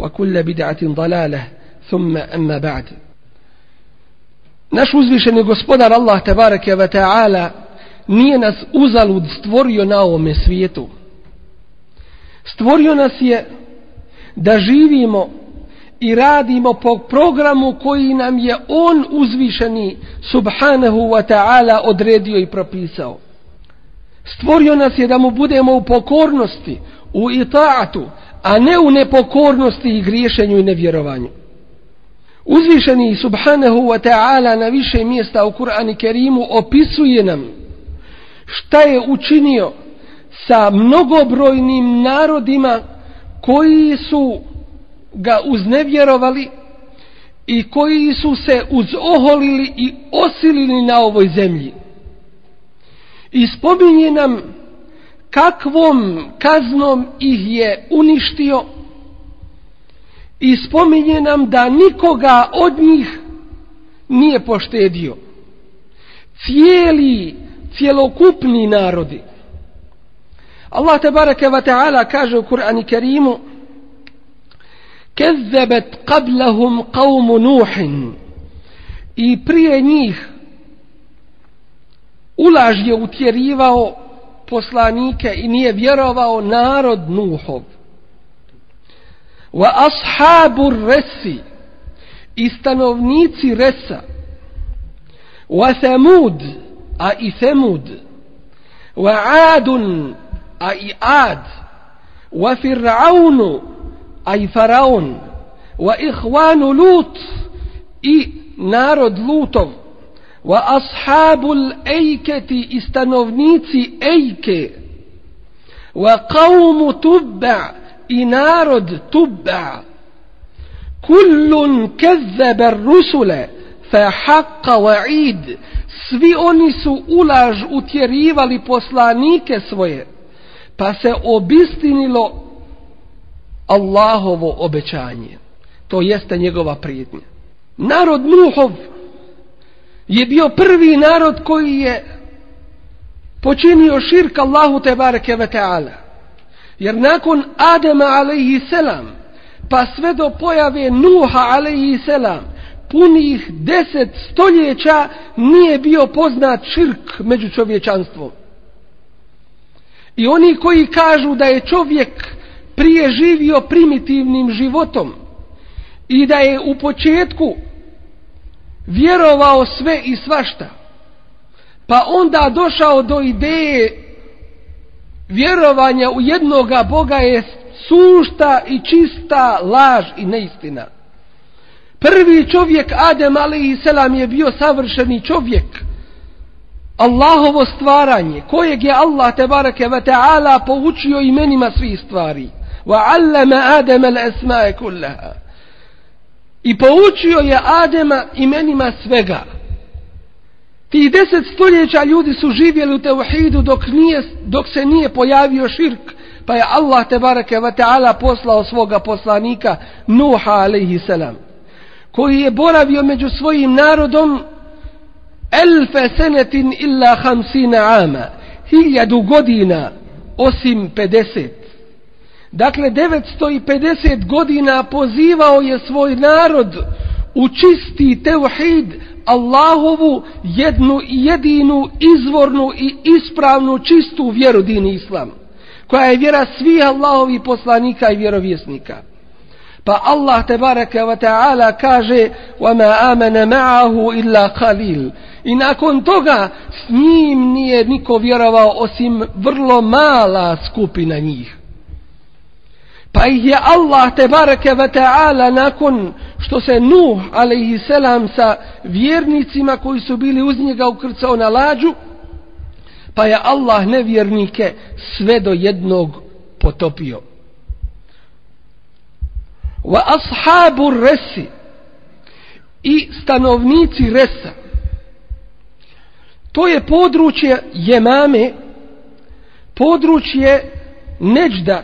وكل بدعة ضلالة ثم أما بعد Naš uzvišeni gospodar Allah tebareke ve ta'ala nije nas uzalud stvorio na ovome svijetu. Stvorio nas je da živimo i radimo po programu koji nam je on uzvišeni subhanahu wa ta'ala odredio i propisao. Stvorio nas je da mu budemo u pokornosti, u itaatu, a ne u nepokornosti i griješenju i nevjerovanju. Uzvišeni subhanahu wa ta'ala na više mjesta u Kur'ani Kerimu opisuje nam šta je učinio sa mnogobrojnim narodima koji su ga uznevjerovali i koji su se uzoholili i osilili na ovoj zemlji. I spominje nam kakvom kaznom ih je uništio i spominje nam da nikoga od njih nije poštedio. Cijeli, cjelokupni narodi. Allah te bareke ve ta'ala kaže u Kur'anu Kerimu Kezzebet qablahum qavmu Nuh." i prije njih ulaž je utjerivao poslanike i nije vjerovao narod Nuhov. Wa ashabu resi i stanovnici Resa. Wa semud, a i semud. Wa Adun a i Ad. Wa Fir'aunu a i Faraon. Wa ihvanu Lut i narod Lutov wa ashabul ejketi i stanovnici ejke. Wa qavmu tubba i narod tubba. Kullun kezzebe rusule fa haqqa wa'id. Svi oni su ulaž utjerivali poslanike svoje pa se obistinilo Allahovo obećanje. To jeste njegova prijetnja. Narod Nuhov je bio prvi narod koji je počinio širk Allahu te bareke ve taala. Jer nakon Adema alejhi selam pa sve do pojave Nuha alejhi selam punih deset stoljeća nije bio poznat širk među čovječanstvom. I oni koji kažu da je čovjek prije živio primitivnim životom i da je u početku vjerovao sve i svašta. Pa onda došao do ideje vjerovanja u jednoga Boga je sušta i čista laž i neistina. Prvi čovjek Adem alaihi selam je bio savršeni čovjek. Allahovo stvaranje, kojeg je Allah tebareke ve ta'ala poučio imenima svih stvari. Wa allama Adem al asma'a kullaha. I poučio je Adema imenima svega. Ti deset stoljeća ljudi su živjeli u teuhidu dok, nije, dok se nije pojavio širk. Pa je Allah te barake wa ta'ala poslao svoga poslanika Nuha alaihi salam. Koji je boravio među svojim narodom elfe senetin illa hamsina ama. Hiljadu godina osim 50. Dakle, 950 godina pozivao je svoj narod u čisti teuhid Allahovu jednu i jedinu izvornu i ispravnu čistu vjeru din Islam, koja je vjera svih Allahovi poslanika i vjerovjesnika. Pa Allah te bareke ve taala kaže: "Wa ma amana ma'ahu illa qalil." I nakon toga s njim nije niko vjerovao osim vrlo mala skupina njih. Pa ih je Allah te bareke ve ta'ala nakon što se Nuh alaihi selam sa vjernicima koji su bili uz njega ukrcao na lađu, pa je Allah nevjernike sve do jednog potopio. Wa ashabu resi i stanovnici resa to je područje Jemame područje Neđda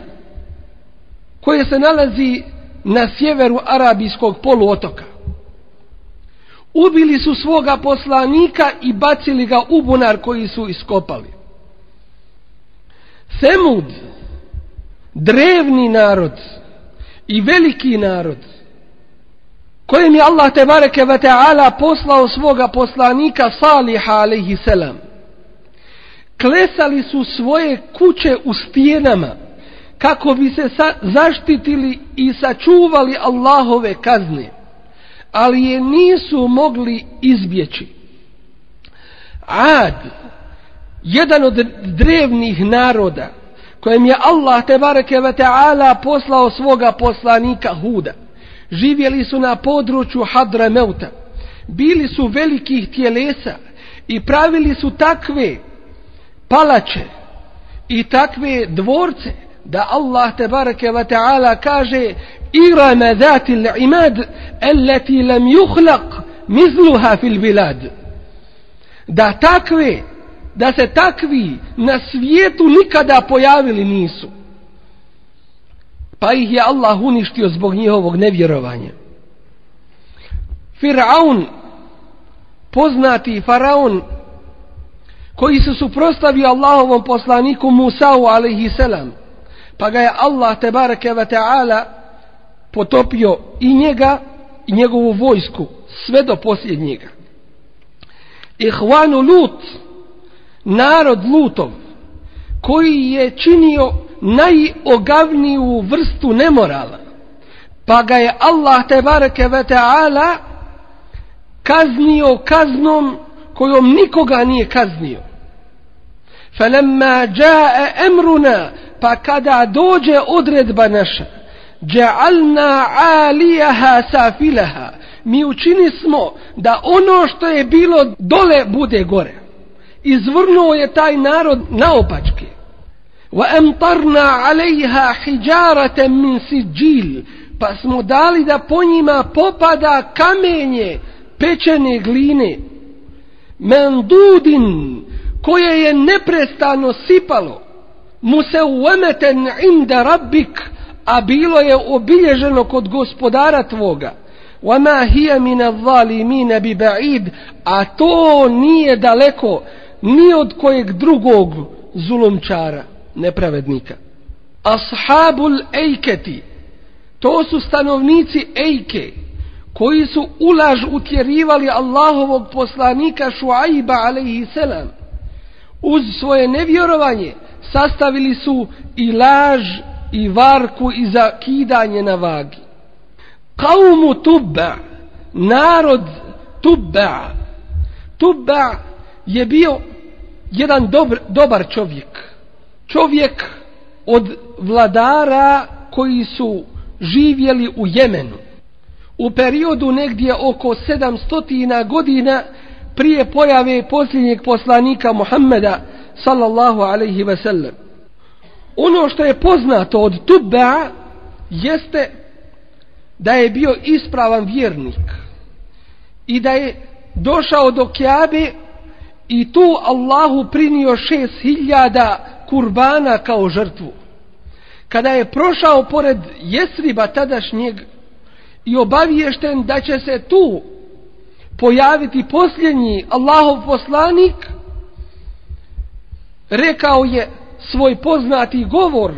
koje se nalazi na sjeveru arabijskog poluotoka. Ubili su svoga poslanika i bacili ga u bunar koji su iskopali. Semud, drevni narod i veliki narod, kojem je Allah te bareke ve taala poslao svoga poslanika Saliha alejhi selam. Klesali su svoje kuće u stijenama kako bi se sa, zaštitili i sačuvali Allahove kazne, ali je nisu mogli izbjeći. Ad, jedan od drevnih naroda, kojem je Allah te bareke ve taala poslao svoga poslanika Huda, živjeli su na području Hadrameuta. Bili su velikih tjelesa i pravili su takve palače i takve dvorce, da Allah te bareke ve taala kaže irama zati al-imad allati lam yukhlaq mithluha fil bilad. Da takve da se takvi na svijetu nikada pojavili nisu. Pa ih je Allah uništio zbog njihovog nevjerovanja. Firaun poznati faraon koji se suprostavio Allahovom poslaniku Musa'u alaihi selam pa ga je Allah te bareke ve taala potopio i njega i njegovu vojsku sve do posljednjega. Ihvanu Lut, narod Lutov, koji je činio najogavniju vrstu nemorala, pa ga je Allah te bareke ve taala kaznio kaznom kojom nikoga nije kaznio. Falemma jaa amruna pa kada dođe odredba naša, dja'alna alijaha safilaha, mi učini smo da ono što je bilo dole bude gore. Izvrnuo je taj narod naopačke. Wa amtarna alejha hijaratan min sijil, pa smo dali da po njima popada kamenje pečene gline. Mendudin, koje je neprestano sipalo musawamatan inda rabbik a bilo je obilježeno kod gospodara tvoga. Wama hiya min adh-dhalimin bi ba'id a to nije daleko ni od kojeg drugog zulumčara nepravednika. Ashabul ejketi, to su stanovnici ejke koji su ulaž utjerivali Allahovog poslanika Šuaiba alaihi selam uz svoje nevjerovanje sastavili su i laž i varku i zakidanje na vagi. Kaumu Tubba, narod Tubba, Tubba je bio jedan dobar, dobar čovjek. Čovjek od vladara koji su živjeli u Jemenu. U periodu negdje oko 700 godina prije pojave posljednjeg poslanika Muhammeda sallallahu alaihi ve sellem. Ono što je poznato od Tubba jeste da je bio ispravan vjernik i da je došao do Kjabe i tu Allahu prinio šest hiljada kurbana kao žrtvu. Kada je prošao pored Jesriba tadašnjeg i obaviješten da će se tu pojaviti posljednji Allahov poslanik, rekao je svoj poznati govor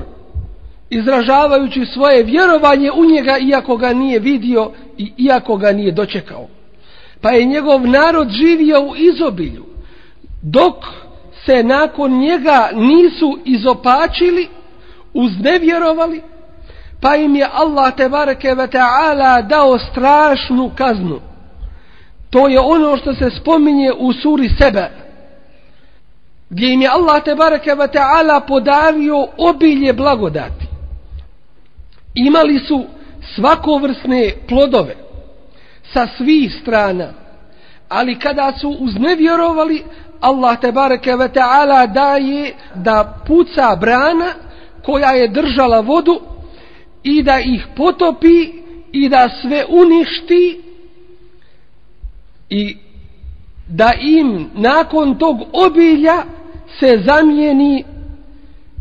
izražavajući svoje vjerovanje u njega iako ga nije vidio i iako ga nije dočekao. Pa je njegov narod živio u izobilju dok se nakon njega nisu izopačili, uznevjerovali, pa im je Allah te bareke ve ta'ala dao strašnu kaznu. To je ono što se spominje u suri sebe. Gdje im je Allah te bareke ve ta'ala podario obilje blagodati. Imali su svakovrsne plodove sa svih strana. Ali kada su uznevjerovali, Allah te bareke ve ta'ala daje da puca brana koja je držala vodu i da ih potopi i da sve uništi i da im nakon tog obilja se zamijeni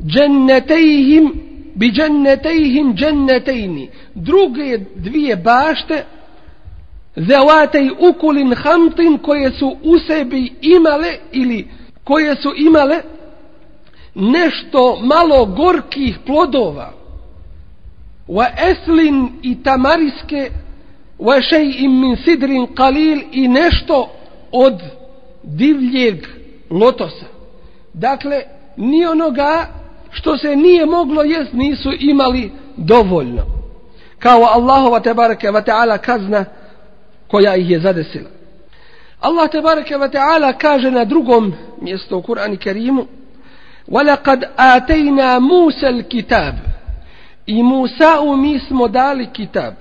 džennetejhim bi džennetejhim džennetejni. Druge dvije bašte zevatej ukulin hamtin koje su u sebi imale ili koje su imale nešto malo gorkih plodova. Wa eslin i tamariske wa še'in min sidrin qalil i nešto od divljeg lotosa dakle ni onoga što se nije moglo jest nisu imali dovoljno. Kao Allahova tebareke ve taala kazna koja ih je zadesila. Allah tebareke ve taala kaže na drugom mjestu u Kur'anu Kerimu atayna Musa al-kitab" i موسى mi smo dali kitab.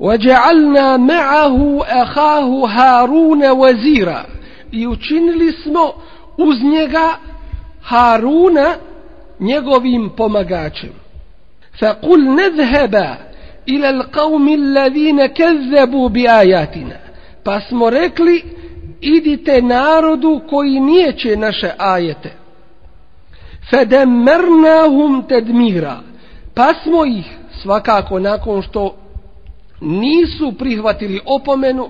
وجعلنا معه أخاه هارون وزيرا i učinili smo uz njega Haruna njegovim pomagačem. Fakul nezheba ila l'kavmi l'ladine kezebu bi ajatina. Pa smo rekli, idite narodu koji nijeće naše ajete. Fedemernahum tedmira. Pa smo ih, svakako nakon što nisu prihvatili opomenu,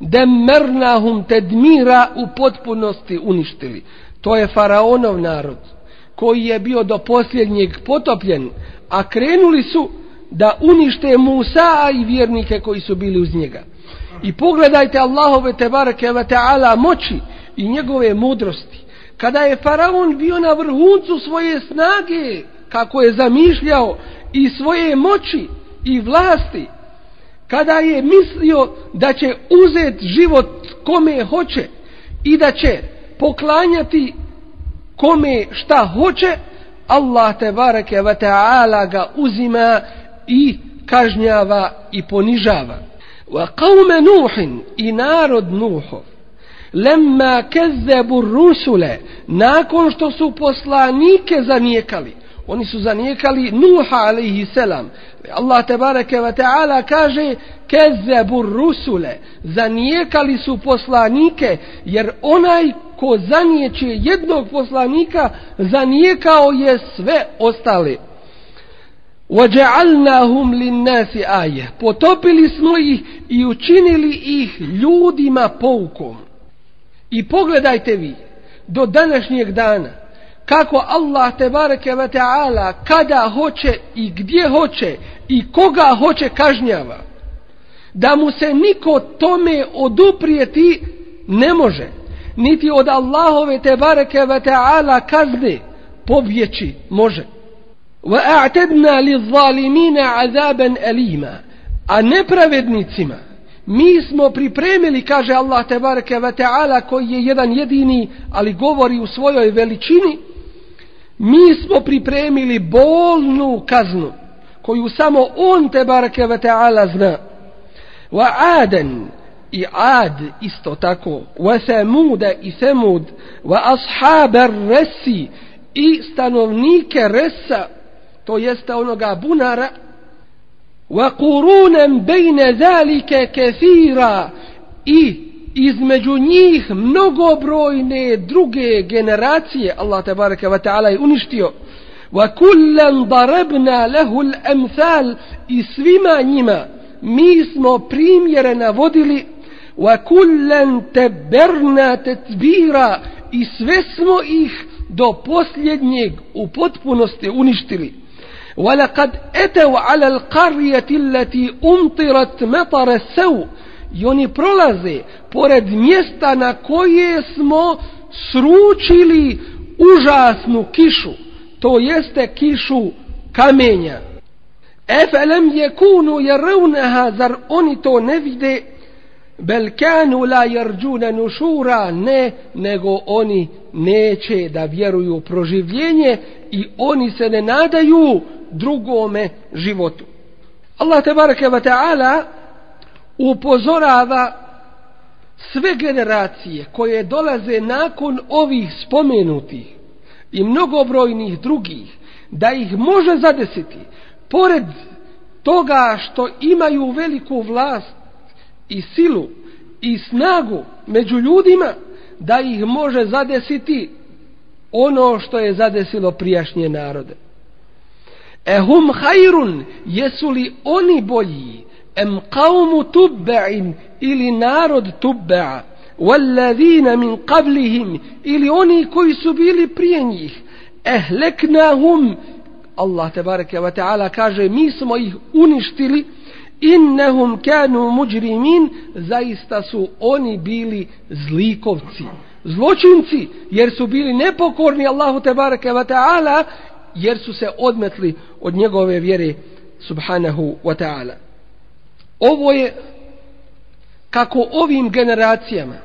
demernahum tedmira u potpunosti uništili. To je faraonov narod koji je bio do posljednjeg potopljen, a krenuli su da unište Musa i vjernike koji su bili uz njega. I pogledajte Allahove tebareke ve ta'ala moći i njegove mudrosti. Kada je faraon bio na vrhuncu svoje snage, kako je zamišljao i svoje moći i vlasti, kada je mislio da će uzeti život kome hoće i da će poklanjati kome šta hoće, Allah te bareke ve taala ga uzima i kažnjava i ponižava. Wa qaume Nuh i narod Nuhov lemma kezzebu rusule nakon što su poslanike zanijekali Oni su zanijekali Nuha alaihi selam. Allah tebareke ve wa ta'ala kaže kezebur rusule. Zanijekali su poslanike jer onaj ko zanijeće jednog poslanika zanijekao je sve ostale. "Vej'alnahum lin-nasi aje. Potopili smo ih i učinili ih ljudima poukom. I pogledajte vi do današnjeg dana kako Allah te bareke ve taala kada hoće i gdje hoće i koga hoće kažnjava. Da mu se niko tome oduprijeti ne može. Niti od Allahove te bareke ve taala kazne pobjeći može. Wa a'tadna lizzalimina azaban alima. A nepravednicima mi smo pripremili kaže Allah te bareke ve taala koji je jedan jedini ali govori u svojoj veličini mi smo pripremili bolnu kaznu koju samo on te barake ve taala zna. Wa adan i ad isto tako. Wa samud i samud wa ashab resi i stanovnike resa to jeste onoga bunara. Wa kurunem bayna zalika kefira i između njih mnogobrojne druge generacije Allah te baraka ve taala je uništio. Wa kullan darabna lahu al i svima njima mi smo primjere navodili. Wa kullan tabarna tatbira i sve smo ih do posljednjeg u potpunosti uništili. ولقد أتوا على القرية التي أمطرت مطر السوء i oni prolaze pored mjesta na koje smo sručili užasnu kišu to jeste kišu kamenja Efelem je kunu jeruneha, zar oni to ne vide? Bel kanu la jerđune nušura, ne, nego oni neće da vjeruju proživljenje i oni se ne nadaju drugome životu. Allah te ve wa ta'ala upozorava sve generacije koje dolaze nakon ovih spomenutih i mnogobrojnih drugih da ih može zadesiti pored toga što imaju veliku vlast i silu i snagu među ljudima da ih može zadesiti ono što je zadesilo prijašnje narode. Ehum hajrun, jesu li oni bolji, em qavmu tubba'in ili narod tubba'a. Wallazina min qablihim ili oni koji su bili prije njih, ehleknahum, Allah tebareke wa ta'ala kaže, mi smo ih uništili, innahum kanu mujrimin. Zaista su oni bili zlikovci, zločinci, jer su bili nepokorni Allahu tebareke wa ta'ala, jer su se odmetli od njegove vjere subhanahu wa ta'ala. Ovo je kako ovim generacijama,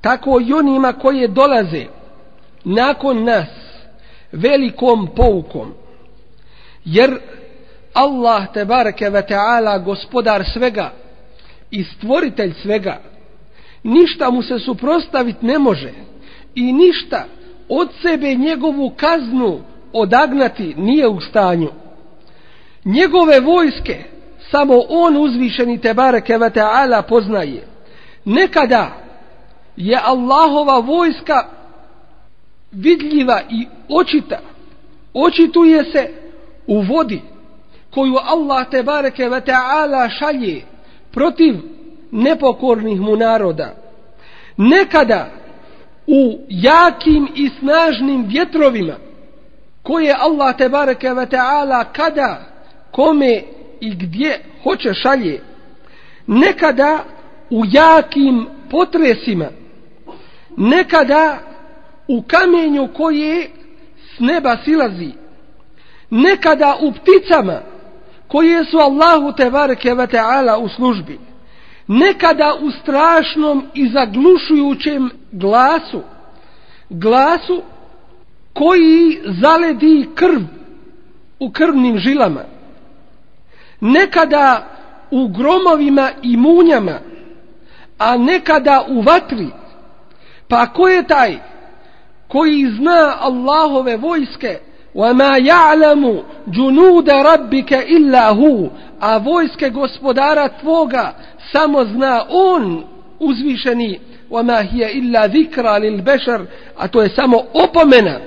tako i onima koje dolaze nakon nas velikom poukom. Jer Allah te ve ta'ala gospodar svega i stvoritelj svega ništa mu se suprostaviti ne može i ništa od sebe njegovu kaznu odagnati nije u stanju. Njegove vojske samo on uzvišeni te bareke ve ta'ala poznaje. Nekada je Allahova vojska vidljiva i očita. Očituje se u vodi koju Allah te bareke ve ta'ala šalje protiv nepokornih mu naroda. Nekada u jakim i snažnim vjetrovima koje Allah te bareke ve ta'ala kada kome i gdje hoće šalje. Nekada u jakim potresima nekada u kamenju koje s neba silazi nekada u pticama koje su Allahu te bareke ve ta'ala u službi nekada u strašnom i zaglušujućem glasu glasu koji zaledi krv u krvnim žilama nekada u gromovima i munjama, a nekada u vatri. Pa ko je taj koji zna Allahove vojske? وَمَا يَعْلَمُ جُنُودَ رَبِّكَ إِلَّا هُ A vojske gospodara tvoga samo zna on uzvišeni وَمَا هِيَ إِلَّا ذِكْرَ لِلْبَشَرِ A to je samo opomena.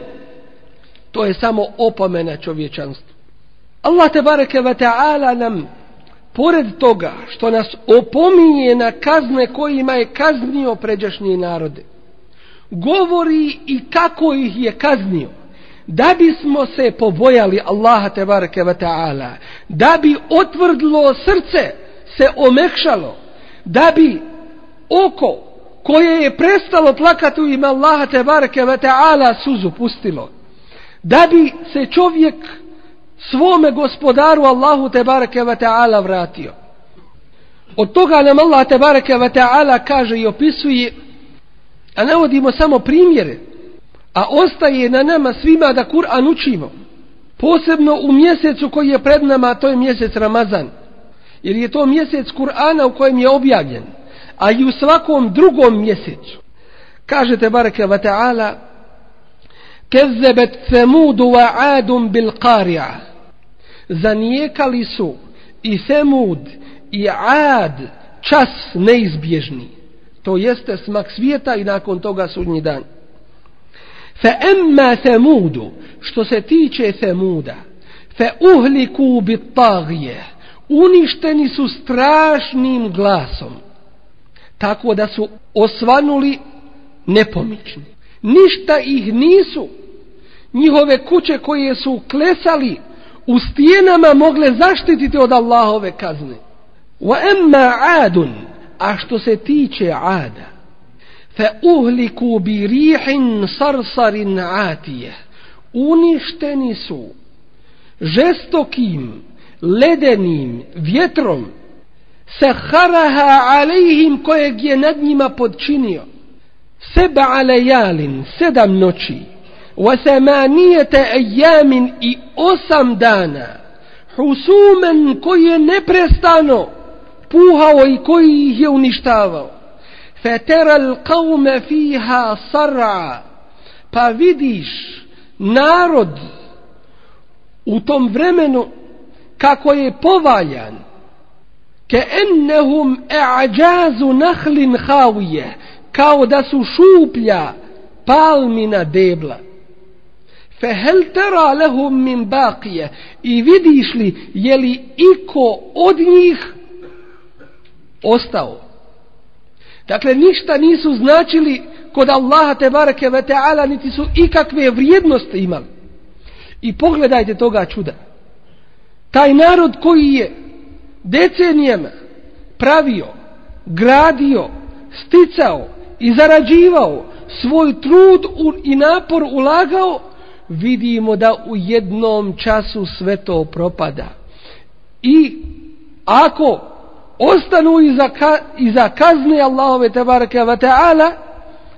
To je samo opomena čovječanstvu. Allah te bareke ve taala nam pored toga što nas opominje na kazne kojima je kaznio pređašnje narode govori i kako ih je kaznio da bismo se pobojali Allaha te bareke ve taala da bi otvrdlo srce se omekšalo da bi oko koje je prestalo plakati u ime Allaha te bareke ve taala suzu pustilo da bi se čovjek svome gospodaru Allahu te bareke ve taala vratio od toga nam Allah te bareke ve taala kaže i opisuje a navodimo samo primjere a ostaje na nama svima da Kur'an učimo posebno u mjesecu koji je pred nama a to je mjesec Ramazan jer je to mjesec Kur'ana u kojem je objavljen a i u svakom drugom mjesecu kaže te bareke ve taala Kezebet Semudu wa Adum bil Qari'a. Zanijekali su i Semud i Ad čas neizbježni. To jeste smak svijeta i nakon toga sudnji dan. Fe emma Semudu, što se tiče Semuda, fe uhliku bit tagije, uništeni su strašnim glasom, tako da su osvanuli nepomični. Ništa ih nisu njihove kuće koje su klesali u stijenama mogle zaštititi od Allahove kazne. Wa emma adun, a što se tiče ada, fe uhliku bi rihin sarsarin atije, uništeni su žestokim, ledenim vjetrom saharaha alejhim kojeg je nad njima podčinio seba alejalin sedam noći وثمانيه ايام ejamin i osam dana. husumen koji je neprestano puhao i koji ih je uništavao. fetera pa vidiš narod u tom vremenu kako je povaljan. ke ennehum e'ađazu nahlin havije kao da su šuplja palmina debla fe hel tera lehum min baqije? I vidiš li je li iko od njih ostao? Dakle ništa nisu značili kod Allaha te bareke ve taala niti su ikakve vrijednosti imali. I pogledajte toga čuda. Taj narod koji je decenijama pravio, gradio, sticao i zarađivao svoj trud i napor ulagao, vidimo da u jednom času sve to propada. I ako ostanu iza, ka, iza kazne Allahove tabaraka wa ta'ala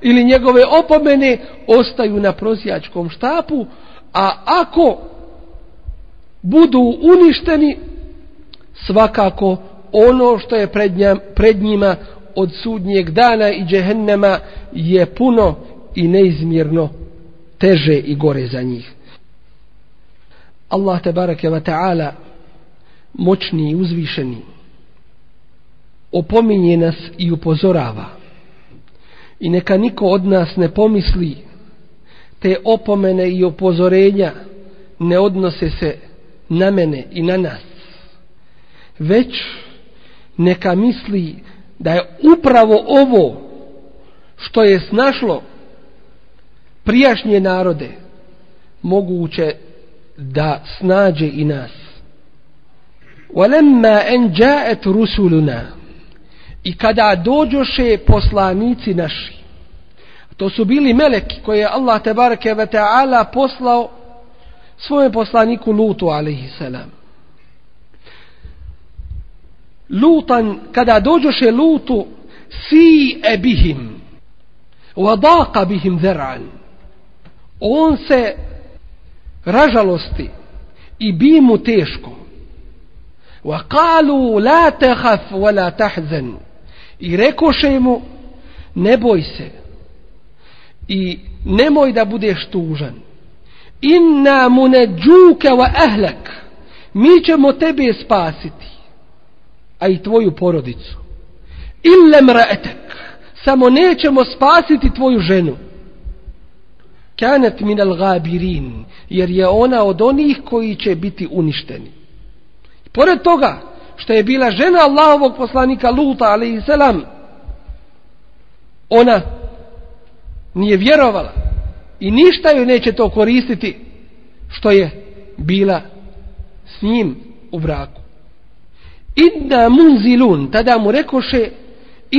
ili njegove opomene, ostaju na prosjačkom štapu, a ako budu uništeni svakako ono što je pred, njam, pred njima od sudnjeg dana i džehennema je puno i neizmjerno teže i gore za njih. Allah te barake wa ta'ala moćni i uzvišeni opominje nas i upozorava i neka niko od nas ne pomisli te opomene i upozorenja ne odnose se na mene i na nas već neka misli da je upravo ovo što je snašlo prijašnje narode moguće da snađe i nas. Walamma an ja'at rusuluna. I kada dođoše poslanici naši to su bili meleki koje je Allah tebareke ve taala poslao svojem poslaniku Lutu alejhi selam Lutan kada dođoše Lutu si e bihim wadaka bihim zer'an on se ražalosti i bi mu teško. Wa kalu la tehaf wa la tahzan i rekoše mu ne boj se i nemoj da budeš tužan. Inna muneđuke wa ahlak. Mi ćemo tebe spasiti a i tvoju porodicu. Illem ra'etek. samo nećemo spasiti tvoju ženu kanet min al gabirin jer je ona od onih koji će biti uništeni. Pored toga što je bila žena Allahovog poslanika Luta alaihi selam ona nije vjerovala i ništa joj neće to koristiti što je bila s njim u braku. Inna munzilun tada mu rekoše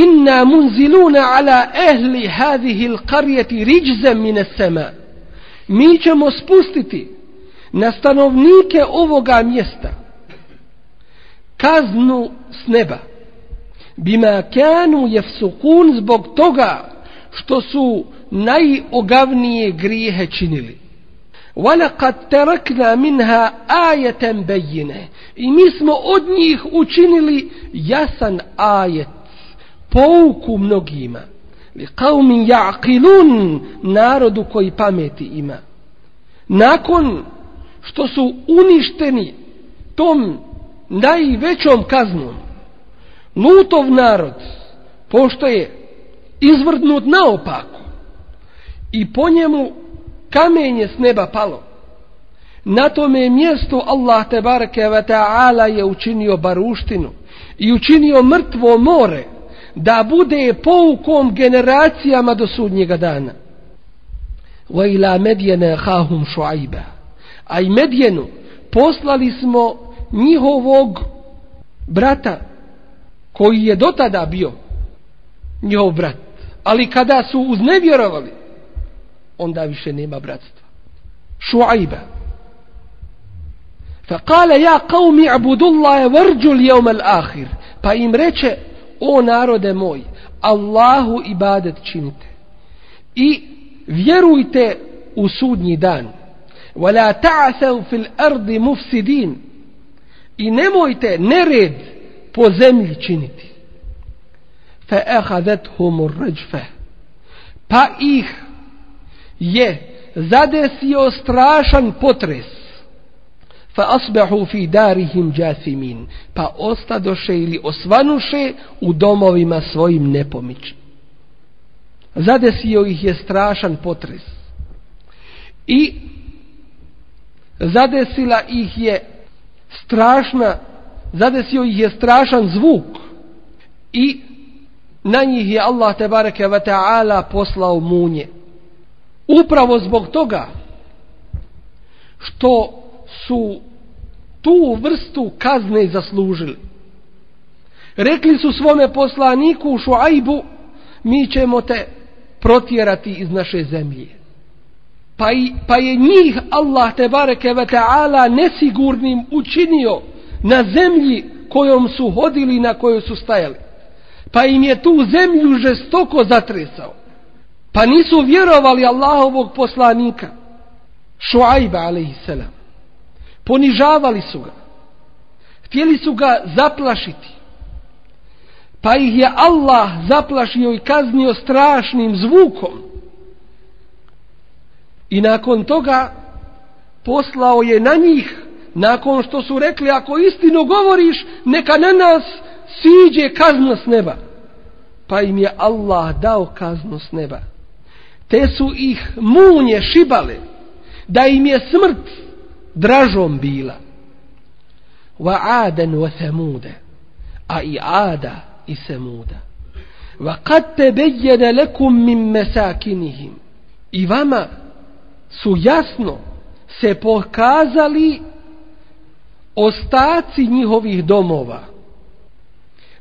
inna munziluna ala ehli hadihi l'karjeti riđzem mine sema. Mi ćemo spustiti na stanovnike ovoga mjesta kaznu s neba. Bima kanu je vsukun zbog toga što su najogavnije grijehe činili. وَلَقَدْ تَرَكْنَا مِنْهَا آيَةً بَيِّنَةً I mi smo od njih učinili jasan ajet pouku mnogima. Li qaumin ja'qilun, narodu koji pameti ima. Nakon što su uništeni tom najvećom kaznom, Lutov narod, pošto je izvrdnut naopako i po njemu kamenje s neba palo. Na tome mjestu Allah te bareke ve ta'ala je učinio baruštinu i učinio mrtvo more da bude poukom generacijama do sudnjega dana. Wa ila medjene hahum šuajba. A i medjenu poslali smo njihovog brata koji je dotada bio njihov brat. Ali kada su uznevjerovali onda više nema bratstva. Šuajba. Fa kale ja qavmi abudullahe vrđu li jevme l'ahir. Pa im reče, o narode moj, Allahu ibadet činite. I vjerujte u sudnji dan. Wala ta'asav fil ardi mufsidin. I nemojte nered po zemlji činiti. Fa ahadathum ar-rajfa. Pa ih je zadesio strašan potres. Fa asbahu fi darihim jasimin. Pa ostadoše ili osvanuše u domovima svojim nepomičnim. Zadesio ih je strašan potres. I zadesila ih je strašna, zadesio ih je strašan zvuk. I na njih je Allah te bareke ve taala poslao munje. Upravo zbog toga što su tu vrstu kazne zaslužili. Rekli su svome poslaniku Šuajbu, mi ćemo te protjerati iz naše zemlje. Pa, i, pa je njih Allah te bareke ve taala nesigurnim učinio na zemlji kojom su hodili na kojoj su stajali pa im je tu zemlju žestoko zatresao. Pa nisu vjerovali Allahovog poslanika, Šuajba alaihissalam. Ponižavali su ga. Htjeli su ga zaplašiti. Pa ih je Allah zaplašio i kaznio strašnim zvukom. I nakon toga poslao je na njih, nakon što su rekli, ako istinu govoriš, neka na nas siđe kazna s neba. Pa im je Allah dao kaznu s neba. Te su ih munje šibale, da im je smrt dražom bila. Wa aden wa semude. A i ada i semuda. Wa kad te bejjene lekum min mesakinihim. I vama su jasno se pokazali ostaci njihovih domova.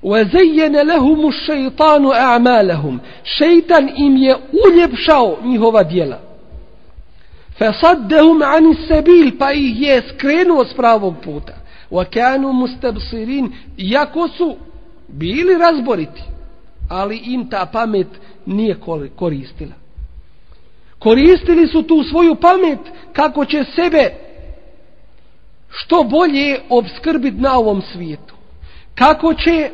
Wa zejjene lehumu šeitanu a'malahum. Šeitan im je uljepšao njihova djela fasaddahum ani sabil pa ih je skrenuo s pravog puta. Wa kanu mustabsirin jako su bili razboriti ali im ta pamet nije koristila. Koristili su tu svoju pamet kako će sebe što bolje obskrbiti na ovom svijetu. Kako će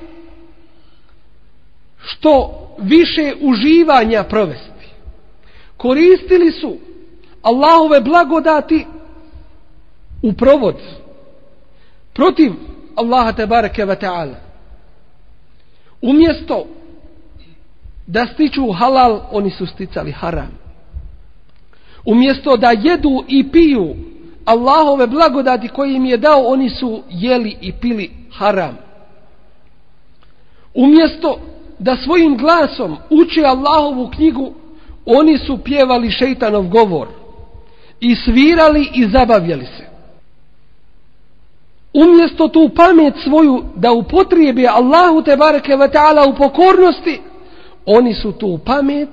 što više uživanja provesti. Koristili su Allahove blagodati u provod protiv Allaha te bareke ve taala. Umjesto da stiču halal, oni su sticali haram. Umjesto da jedu i piju Allahove blagodati koje im je dao, oni su jeli i pili haram. Umjesto da svojim glasom uče Allahovu knjigu, oni su pjevali šeitanov govor i svirali i zabavljali se. Umjesto tu pamet svoju da upotrijebe Allahu te bareke ve taala u pokornosti, oni su tu pamet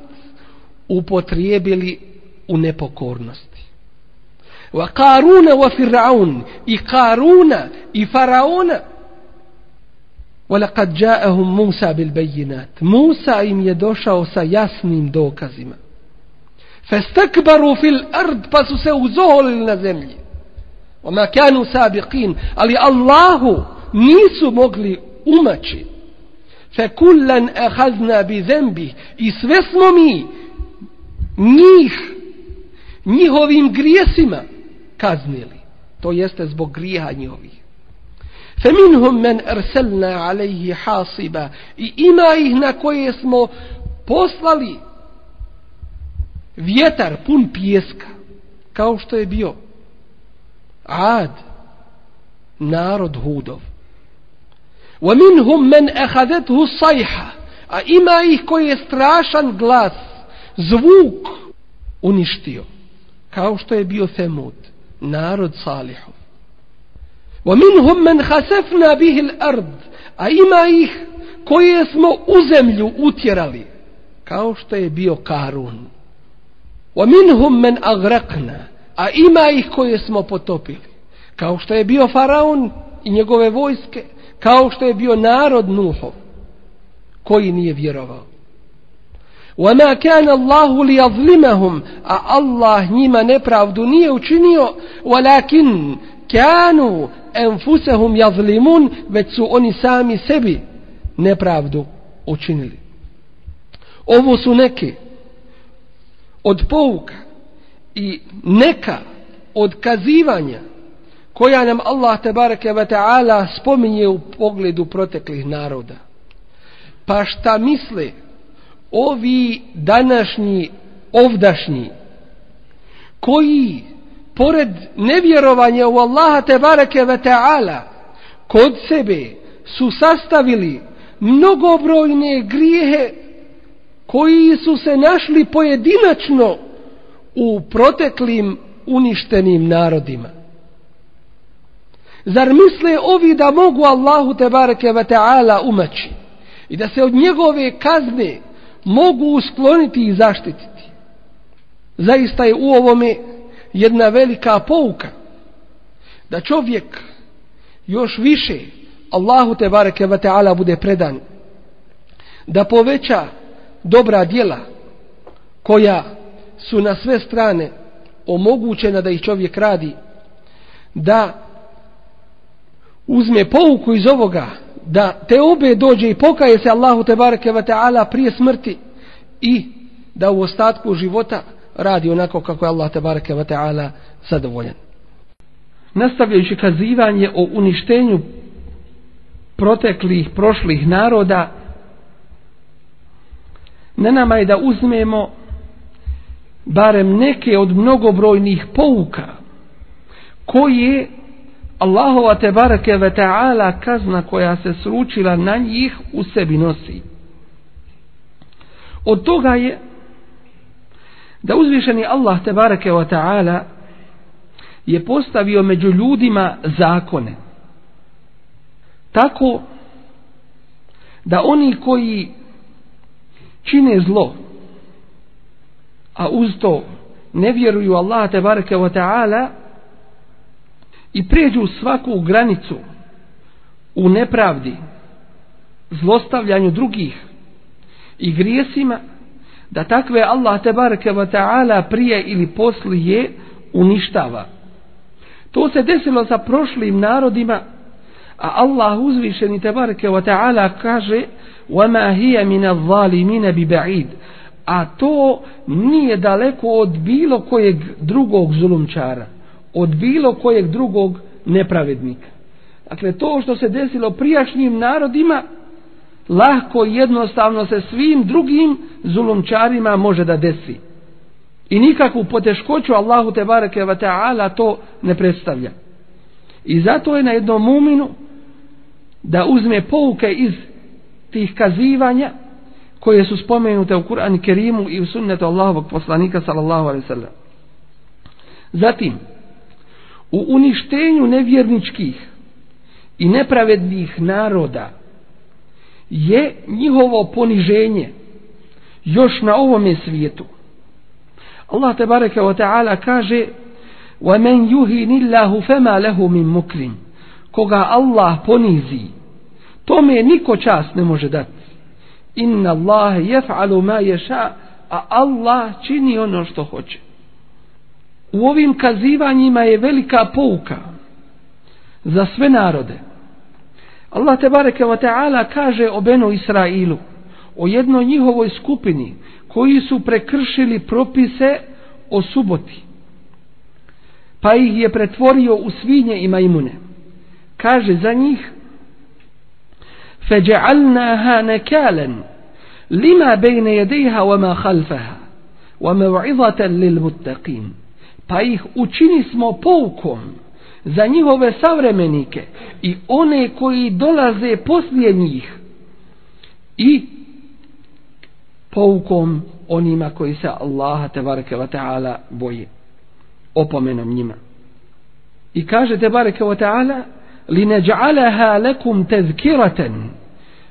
upotrijebili u nepokornosti. Wa Qaruna wa Fir'aun, i Qaruna i Faraona. Walaqad ja'ahum Musa bil bayyinat. Musa im je došao sa jasnim dokazima. فاستكبروا في الارض فسوسوا زهول الزمي وما كانوا سابقين علي الله nisu mogli umaći. Fe kullan ahazna bi zembi i sve smo mi njih njihovim grijesima kaznili. To jeste zbog grijeha njihovih. Fe minhum men arselna alejhi hasiba i ima ih na koje smo poslali vjetar pun pjeska kao što je bio ad narod hudov. Wa minhum men ehadethu sajha a ima ih koji je strašan glas zvuk uništio kao što je bio femut narod salihu wa minhum men hasefna bihi l'ard a ima ih koje smo u zemlju utjerali kao što je bio karun. ومنهم من A ima ih koje smo potopili. kao što je bio faraon i njegove vojske kao što je bio narod Nuhov koji nije vjerovao وما كان الله ليظلمهم a Allah njima nepravdu nije učinio ولكن كانوا أنفسهم يظلمون već su oni sami sebi nepravdu učinili ovo su neki od pouka i neka od kazivanja koja nam Allah tebareke ve taala spominje u pogledu proteklih naroda. Pa šta misle ovi današnji ovdašnji koji pored nevjerovanja u Allaha tebareke ve taala kod sebe su sastavili mnogobrojne grijehe koji su se našli pojedinačno u proteklim uništenim narodima. Zar misle ovi da mogu Allahu te bareke ve taala umaći i da se od njegove kazne mogu uskloniti i zaštititi? Zaista je u ovome jedna velika pouka da čovjek još više Allahu te bareke ve taala bude predan da poveća dobra djela koja su na sve strane omogućena da ih čovjek radi da uzme pouku iz ovoga da te obe dođe i pokaje se Allahu te bareke ve taala prije smrti i da u ostatku života radi onako kako je Allah te bareke ve taala zadovoljan. Nastavljajući kazivanje o uništenju proteklih prošlih naroda na nama je da uzmemo barem neke od mnogobrojnih pouka koje Allahova te barake ve ta'ala kazna koja se sručila na njih u sebi nosi. Od toga je da uzvišeni Allah te barake ve ta'ala je postavio među ljudima zakone. Tako da oni koji čine zlo, a uz to ne vjeruju Allah te bareke ve taala i pređu svaku granicu u nepravdi, zlostavljanju drugih i grijesima, da takve Allah te bareke ve taala prije ili poslije uništava. To se desilo sa prošlim narodima, a Allah uzvišeni te bareke ve taala kaže: وَمَا هِيَ مِنَ الظَّالِمِينَ بِبَعِيدِ A to nije daleko od bilo kojeg drugog zulumčara, od bilo kojeg drugog nepravednika. Dakle, to što se desilo prijašnjim narodima, lahko i jednostavno se svim drugim zulumčarima može da desi. I nikakvu poteškoću Allahu te bareke ve taala to ne predstavlja. I zato je na jednom muminu da uzme pouke iz tih kazivanja koje su spomenute u Kur'an Kerimu i u sunnetu Allahovog poslanika sallallahu alaihi sallam. Zatim, u uništenju nevjerničkih i nepravednih naroda je njihovo poniženje još na ovome svijetu. Allah te bareke wa ta'ala kaže وَمَنْ يُهِنِ اللَّهُ فَمَا لَهُ مِنْ مُكْرِمٍ Koga Allah ponizi, tome niko čast ne može dati. Inna Allah jef'alu ma ješa, a Allah čini ono što hoće. U ovim kazivanjima je velika pouka za sve narode. Allah te bareke wa ta'ala kaže o Benu Israilu, o jednoj njihovoj skupini koji su prekršili propise o suboti. Pa ih je pretvorio u svinje i majmune. Kaže za njih فَجَعَلْنَاهَا نَكَالًا لِمَا بَيْنَ يَدَيْهَا وَمَا خَلْفَهَا وَمَوْعِظَةً لِلْمُتَّقِينَ Pa ih učini smo poukom za njihove savremenike i one koji dolaze poslije njih i poukom onima koji se Allaha te bareke ve taala boje. Opomenom njima. I kaže te bareke ve taala لنجعلها لكم تذكرة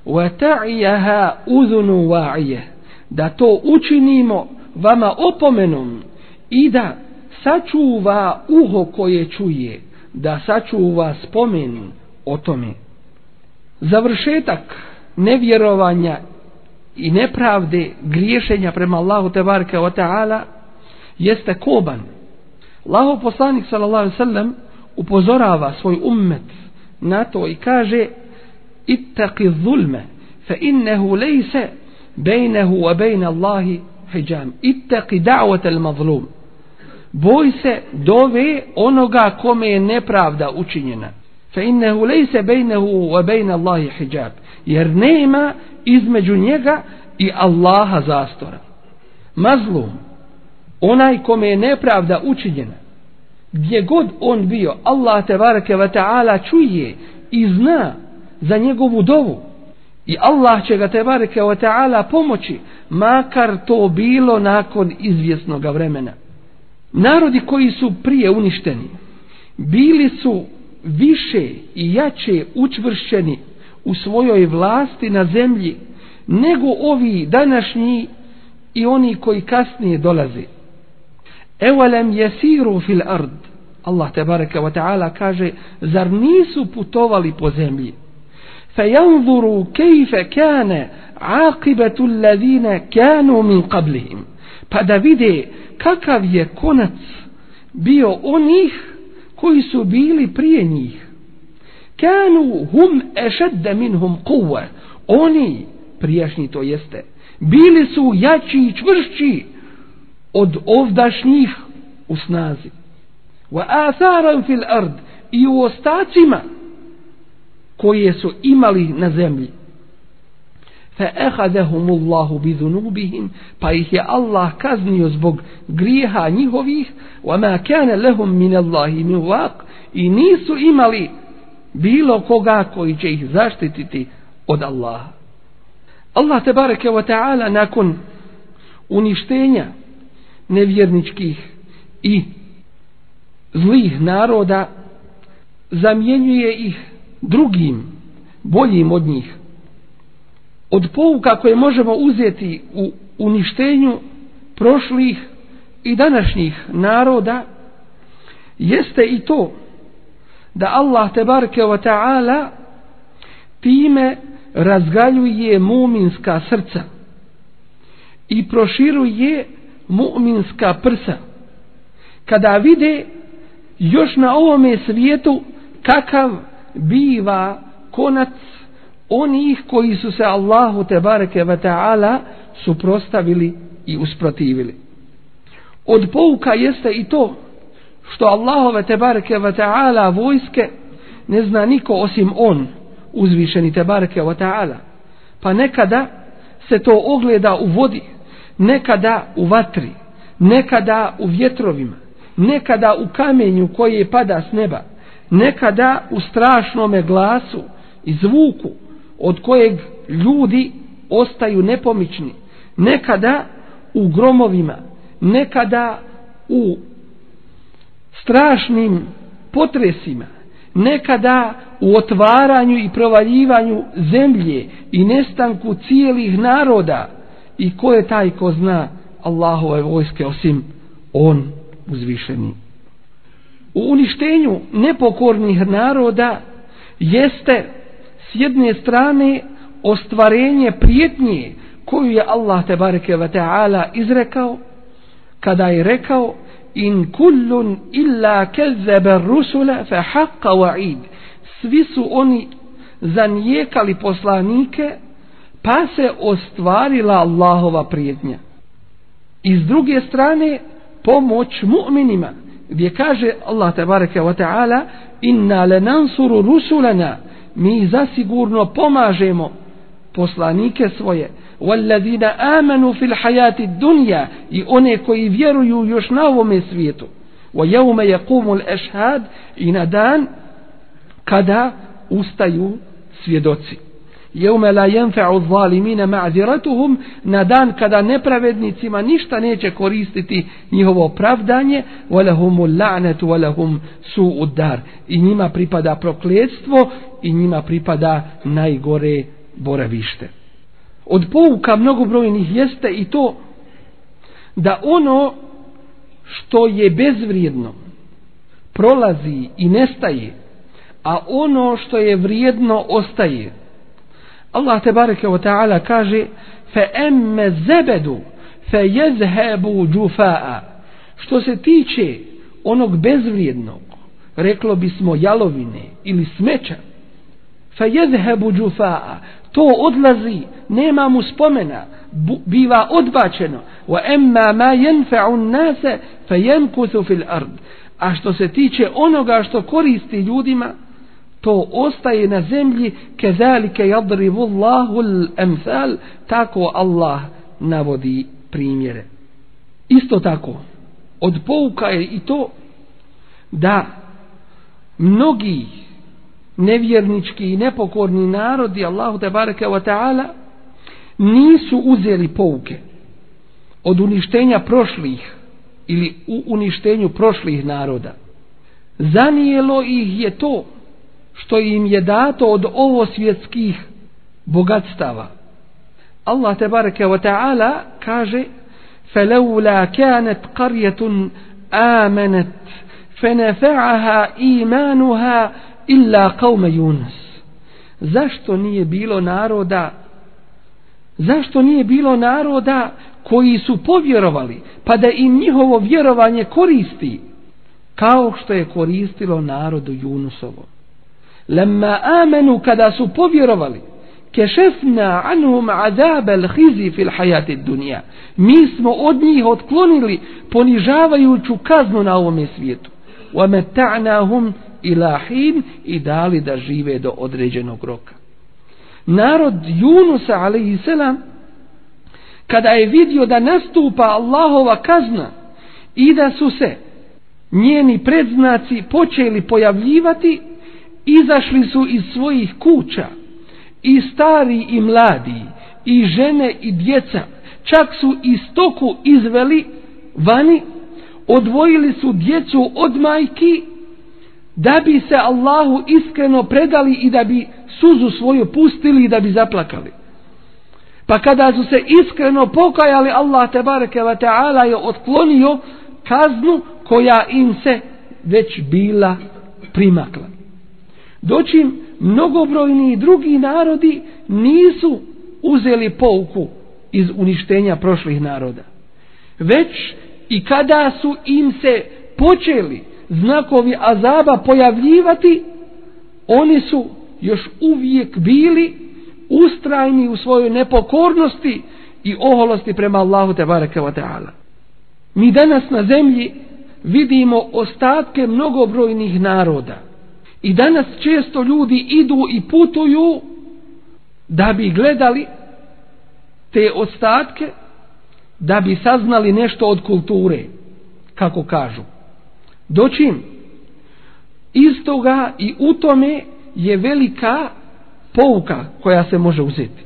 وتعيها أذن واعية da to učinimo vama opomenom i da sačuva uho koje čuje, da sačuva spomen o tome. Završetak nevjerovanja i nepravde griješenja prema Allahu Tebarka wa Ta'ala jeste koban. Allahu poslanik sallallahu alaihi sallam upozorava svoj ummet na to i kaže ittaqi zulme fa innehu lejse bejnehu wa bejne Allahi hijjam ittaqi da'wat al mazlum boj se dove onoga kome je nepravda učinjena. Fa innehu lejse bejnehu wa bejne Allahi hijab. Jer nema između njega i Allaha zastora. Mazlum onaj kome je nepravda učinjena gdje god on bio Allah te ve ta'ala čuje i zna za njegovu dovu i Allah će ga te barake ta'ala pomoći makar to bilo nakon izvjesnog vremena narodi koji su prije uništeni bili su više i jače učvršćeni u svojoj vlasti na zemlji nego ovi današnji i oni koji kasnije dolaze. Evalem jesiru fil ard. Allah te bareka wa ta'ala kaže, zar nisu putovali po zemlji? Fejanzuru kejfe kane aqibetu alladine kanu min qablihim. Pa da vide kakav je konac bio onih koji su bili prije njih. Kanu hum ešedde minhum kuva. Oni, prijašnji to jeste, bili su jači i čvršći od ovdašnjih u snazi. Wa atharan fil ard i u ostacima koje su imali na zemlji. Fa ehadehum bi dhunubihim pa ih je Allah kaznio zbog grijeha njihovih, wa ma kana lahum min Allahi min waq i nisu imali bilo koga koji će ih zaštititi od Allaha. Allah te bareke ve ta'ala nakon uništenja nevjerničkih i zlih naroda zamjenjuje ih drugim boljim od njih. Od pouka koje možemo uzeti u uništenju prošlih i današnjih naroda jeste i to da Allah te barke wa ta'ala time razgaljuje muminska srca i proširuje mu'minska prsa. Kada vide još na ovome svijetu kakav biva konac onih koji su se Allahu te bareke ve taala suprostavili i usprotivili. Od pouka jeste i to što Allahove te bareke ve taala vojske ne zna niko osim on uzvišeni te bareke ve taala. Pa nekada se to ogleda u vodi nekada u vatri, nekada u vjetrovima, nekada u kamenju koje pada s neba, nekada u strašnome glasu i zvuku od kojeg ljudi ostaju nepomični, nekada u gromovima, nekada u strašnim potresima, nekada u otvaranju i provaljivanju zemlje i nestanku cijelih naroda, i ko je taj ko zna Allahove vojske osim on uzvišeni. U uništenju nepokornih naroda jeste s jedne strane ostvarenje prijetnje koju je Allah te bareke ve taala izrekao kada je rekao in kullun illa kazzaba ar-rusula fa haqqa wa'id svi su oni zanijekali poslanike pa se ostvarila Allahova prijednja. I s druge strane, pomoć mu'minima, gdje kaže Allah tabareka wa ta'ala, inna le nansuru rusulana, mi zasigurno pomažemo poslanike svoje, walladina amanu fil hayati dunja, i one koji vjeruju još na ovome svijetu, wa jaume je kumul ešhad, i na dan kada ustaju svjedoci jeume la jenfe'u zalimine ma'ziratuhum na dan kada nepravednicima ništa neće koristiti njihovo opravdanje walahumu la'natu walahum su udar i njima pripada prokledstvo i njima pripada najgore boravište od pouka mnogobrojnih jeste i to da ono što je bezvrijedno prolazi i nestaje, a ono što je vrijedno ostaje. Allah te bareke ve ta'ala kaže fa amma zebedu fa yazhabu jufaa što se tiče onog bezvrijednog reklo bismo jalovine ili smeća fa yazhabu jufaa to odlazi nema mu spomena biva odbačeno. Wa amma ma jenfa'u nase fa jenkuthu fil ard. A što se tiče onoga što koristi ljudima to ostaje na zemlji kezalike jadrivu Allahu al-amsal tako Allah navodi primjere. Isto tako od pouka je i to da mnogi nevjernički i nepokorni narodi Allahu te bareke ve ta'ala nisu uzeli pouke od uništenja prošlih ili u uništenju prošlih naroda. Zanijelo ih je to što im je dato od ovo svjetskih bogatstava. Allah te bareke ve taala kaže: "Felaula kanat qaryatun amanat fanafa'aha imanuha illa qaum Yunus." Zašto nije bilo naroda? Zašto nije bilo naroda koji su povjerovali, pa da im njihovo vjerovanje koristi, kao što je koristilo narodu Junusovom? Lemma amenu kada su povjerovali kešefna anhum azab al khizi fil hayati dunya. Mi smo od njih otklonili ponižavajuću kaznu na ovom svijetu. Wa mata'nahum ila hin i dali da žive do određenog roka. Narod Junusa alejhi selam kada je vidio da nastupa Allahova kazna i da su se njeni predznaci počeli pojavljivati izašli su iz svojih kuća i stari i mladi i žene i djeca. Čak su i stoku izveli vani odvojili su djecu od majki da bi se Allahu iskreno predali i da bi suzu svoju pustili i da bi zaplakali. Pa kada su se iskreno pokajali Allah te bareke ve taala je otklonio kaznu koja im se već bila primakla doćim mnogobrojni drugi narodi nisu uzeli pouku iz uništenja prošlih naroda. Već i kada su im se počeli znakovi azaba pojavljivati, oni su još uvijek bili ustrajni u svojoj nepokornosti i oholosti prema Allahu te bareke ve ta'ala. Mi danas na zemlji vidimo ostatke mnogobrojnih naroda I danas često ljudi idu i putuju da bi gledali te ostatke, da bi saznali nešto od kulture, kako kažu. Doćim, iz toga i u tome je velika pouka koja se može uzeti.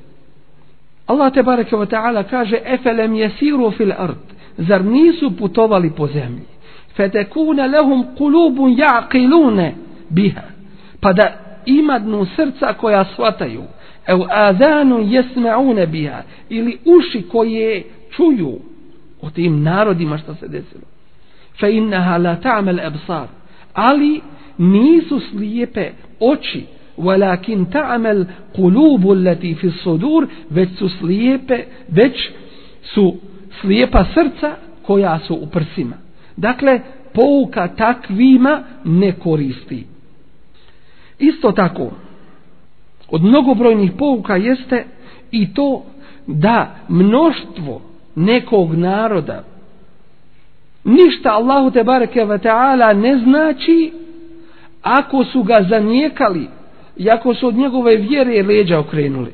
Allah te bareke ve ta'ala kaže efelem yasiru fil ard zar nisu putovali po zemlji fetekune lahum qulubun yaqiluna biha. Pa da imadnu srca koja shvataju ev adanu jesma'une biha ili uši koje čuju o tim narodima što se desilo. Fa innaha la ta'mal absar. Ali nisu slijepe oči walakin ta'mel kulubu leti fi sudur već su slijepe već su slijepa srca koja su u prsima. Dakle pouka takvima ne koristi. Isto tako, od mnogobrojnih pouka jeste i to da mnoštvo nekog naroda ništa Allahu te bareke ve taala ne znači ako su ga zanijekali i ako su od njegove vjere leđa okrenuli.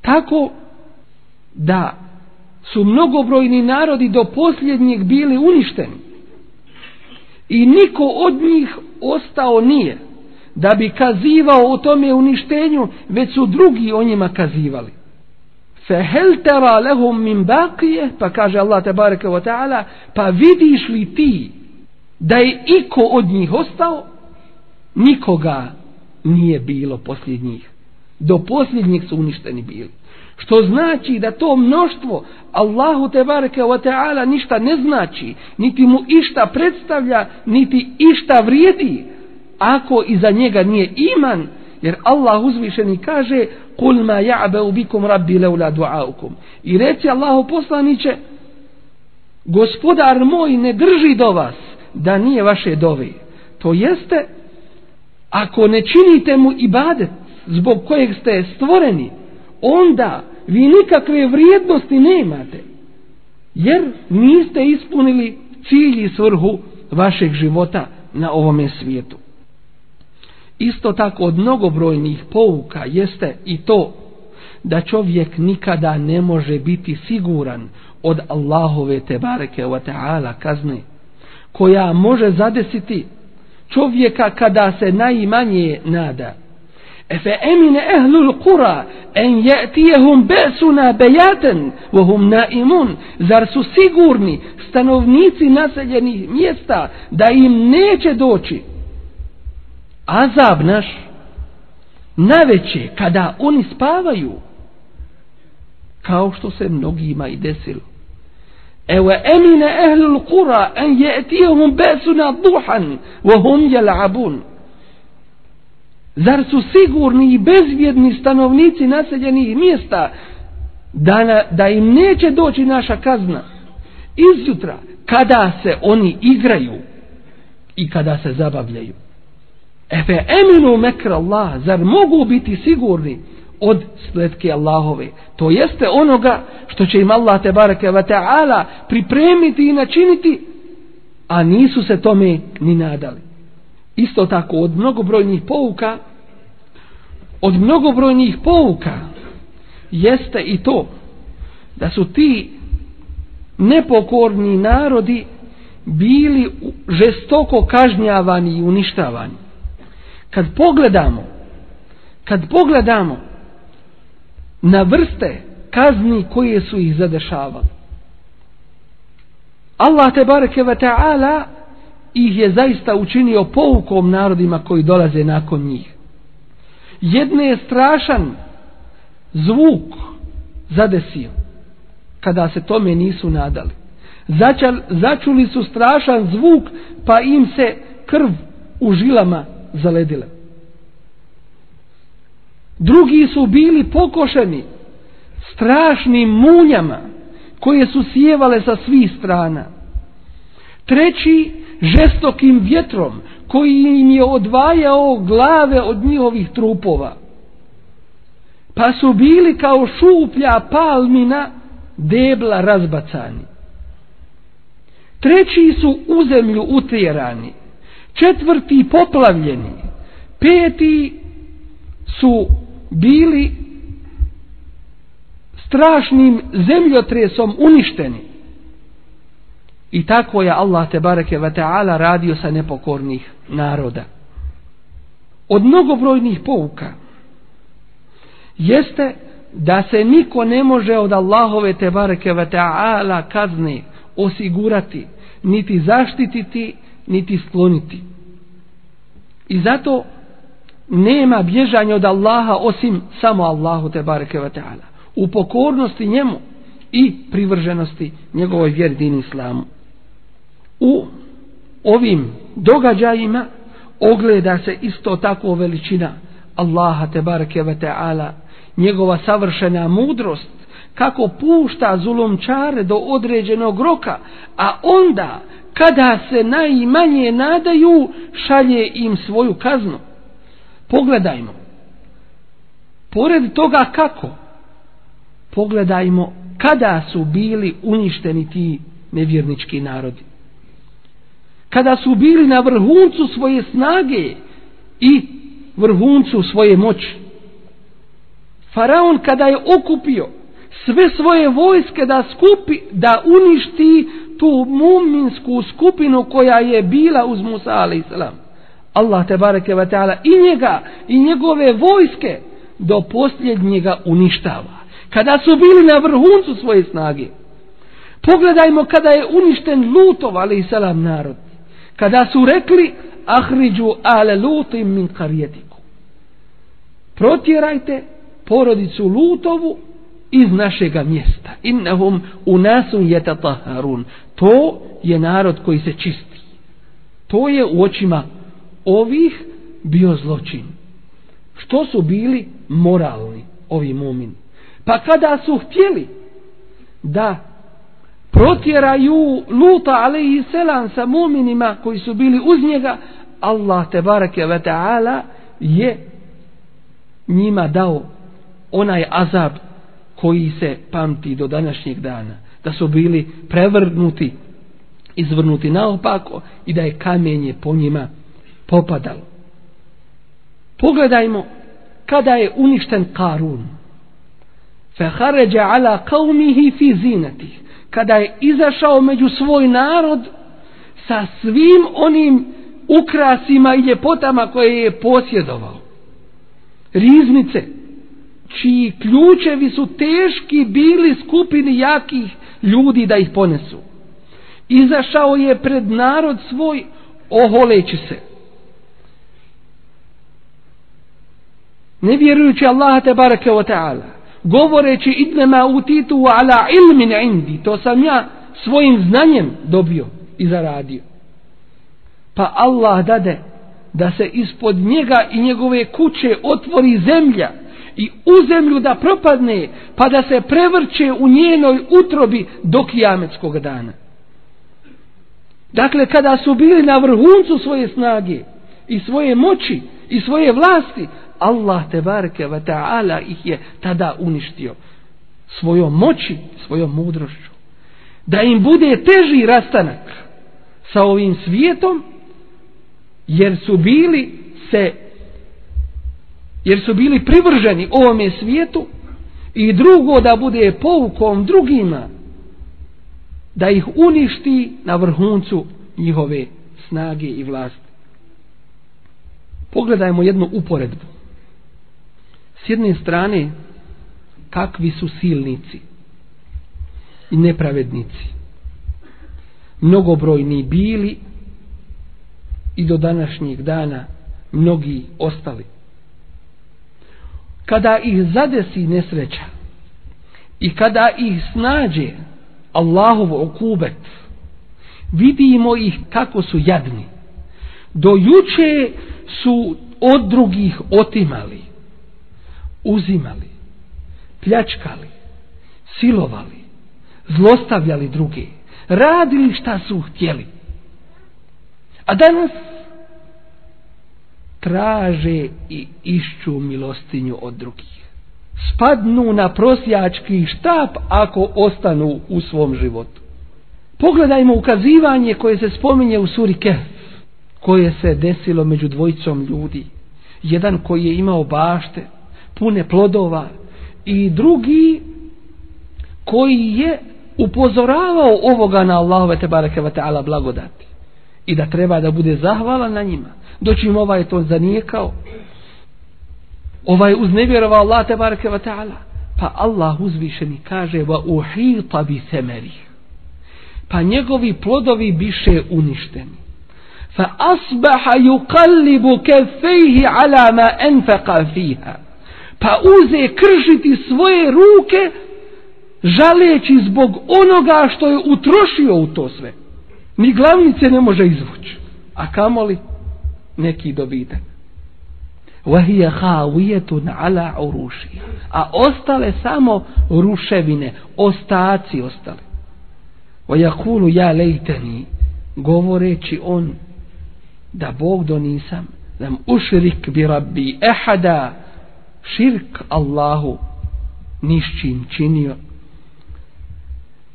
Tako da su mnogobrojni narodi do posljednjeg bili uništeni i niko od njih ostao nije da bi kazivao o tome uništenju, već su drugi o njima kazivali. Fe hel tera lehum min bakije, pa kaže Allah te bareke wa ta'ala, pa vidiš li ti da je iko od njih ostao? Nikoga nije bilo poslije njih. Do posljednjih su uništeni bili. Što znači da to mnoštvo Allahu te bareke wa ta'ala ništa ne znači, niti mu išta predstavlja, niti išta vrijedi, ako iza njega nije iman, jer Allah uzvišeni kaže kul ma ja'be ubikum rabbi leula du'aukum. I reci Allahu poslaniće, gospodar moj ne drži do vas da nije vaše dove. To jeste, ako ne činite mu ibadet zbog kojeg ste stvoreni, onda vi nikakve vrijednosti nemate. Jer niste ispunili cilj i svrhu vašeg života na ovome svijetu. Isto tako od mnogobrojnih pouka jeste i to da čovjek nikada ne može biti siguran od Allahove tebareke wa ta'ala kazne koja može zadesiti čovjeka kada se najmanje nada. Efe emine ehlul kura en je'tijehum besuna bejaten vohum naimun. Zar su sigurni stanovnici naseljenih mjesta da im neće doći azab naš naveće kada oni spavaju kao što se mnogima i desilo. Ewa emine ehlul kura en je'tijehum besuna duhan vohum jel'abun. Zar su sigurni i bezvjedni stanovnici naseljenih mjesta da, na, da im neće doći naša kazna izjutra kada se oni igraju i kada se zabavljaju. Efe eminu mekr Allah, zar mogu biti sigurni od spletke Allahove? To jeste onoga što će im Allah te bareke wa ta'ala pripremiti i načiniti, a nisu se tome ni nadali. Isto tako od mnogobrojnih pouka od mnogobrojnih pouka jeste i to da su ti nepokorni narodi bili žestoko kažnjavani i uništavani. Kad pogledamo kad pogledamo na vrste kazni koje su ih zadešavali Allah te bareke ve taala ih je zaista učinio poukom narodima koji dolaze nakon njih. Jedne je strašan zvuk zadesio kada se tome nisu nadali. Začal, začuli su strašan zvuk pa im se krv u žilama zaledile. Drugi su bili pokošeni strašnim munjama koje su sjevale sa svih strana. Treći žestokim vjetrom koji im je odvajao glave od njihovih trupova. Pa su bili kao šuplja palmina debla razbacani. Treći su u zemlju utjerani. Četvrti poplavljeni. Peti su bili strašnim zemljotresom uništeni. I tako je Allah te bareke ve taala radio sa nepokornih naroda. Od mnogobrojnih pouka jeste da se niko ne može od Allahove te bareke ve taala kazne osigurati, niti zaštititi, niti skloniti. I zato nema bježanja od Allaha osim samo Allahu te bareke ve taala. U pokornosti njemu i privrženosti njegovoj vjeri din islamu u ovim događajima ogleda se isto tako veličina Allaha te bareke ve taala njegova savršena mudrost kako pušta zulumčare do određenog roka a onda kada se najmanje nadaju šalje im svoju kaznu. Pogledajmo. Pored toga kako? Pogledajmo kada su bili uništeni ti nevjernički narodi. Kada su bili na vrhuncu svoje snage i vrhuncu svoje moći. Faraon kada je okupio sve svoje vojske da skupi, da uništi tu muminsku skupinu koja je bila uz Musa a.s. Allah te bareke ve ta'ala i njega i njegove vojske do posljednjega uništava. Kada su bili na vrhuncu svoje snage. Pogledajmo kada je uništen Lutov a.s. narod kada su rekli ahriđu ale lutim min karijetiku protjerajte porodicu Lutovu iz našega mjesta. Innahum unasun yatataharun. To je narod koji se čisti. To je u očima ovih bio zločin. Što su bili moralni ovi mumin. Pa kada su htjeli da protjeraju Luta alaihi selam sa muminima koji su bili uz njega, Allah te barake ve ta'ala je njima dao onaj azab koji se pamti do današnjeg dana. Da su bili prevrnuti, izvrnuti naopako i da je kamenje po njima popadalo. Pogledajmo kada je uništen Karun. Fehaređa ala kaumihi fi zinatih. Kada je izašao među svoj narod sa svim onim ukrasima i ljepotama koje je posjedovao. Riznice, čiji ključevi su teški bili skupini jakih ljudi da ih ponesu. Izašao je pred narod svoj oholeći se. Ne vjerujući Allaha te barake wa ta'ala, govoreći idnema utitu ala ilmin indi, to sam ja svojim znanjem dobio i zaradio. Pa Allah dade da se ispod njega i njegove kuće otvori zemlja, i u zemlju da propadne, pa da se prevrće u njenoj utrobi do kijametskog dana. Dakle, kada su bili na vrhuncu svoje snage i svoje moći i svoje vlasti, Allah te bareke ve ta'ala ih je tada uništio svojom moći, svojom mudrošću. Da im bude teži rastanak sa ovim svijetom, jer su bili se jer su bili privrženi ovome svijetu i drugo da bude poukom drugima da ih uništi na vrhuncu njihove snage i vlasti. Pogledajmo jednu uporedbu. S jedne strane, kakvi su silnici i nepravednici. Mnogobrojni bili i do današnjeg dana mnogi ostali kada ih zadesi nesreća i kada ih snađe Allahov okubet vidimo ih kako su jadni. Do juče su od drugih otimali uzimali pljačkali silovali zlostavljali druge radili šta su htjeli. A danas traže i išću milostinju od drugih. Spadnu na prosjački štap ako ostanu u svom životu. Pogledajmo ukazivanje koje se spominje u suri Kehf, koje se desilo među dvojicom ljudi. Jedan koji je imao bašte, pune plodova i drugi koji je upozoravao ovoga na Allahove te bareke wa ta'ala blagodati i da treba da bude zahvalan na njima. Doći im ovaj to zanijekao. Ovaj uznevjerovao Allah te bareke ve ta'ala. Pa Allah uzvišeni kaže wa uhita bi semeri. Pa njegovi plodovi biše uništeni. Fa asbaha yuqallibu kaffayhi ala ma anfaqa fiha. Pa uze kršiti svoje ruke žaleći zbog onoga što je utrošio u to sve ni glavnice ne može izvući a kamoli neki dobitak. وَهِيَ havijetun ala uruši. A ostale samo ruševine, ostaci ostale. Vajakulu ja لَيْتَنِي govoreći on, da Bog do nisam, da ušrik bi rabbi ehada, širk Allahu, nišćim činio.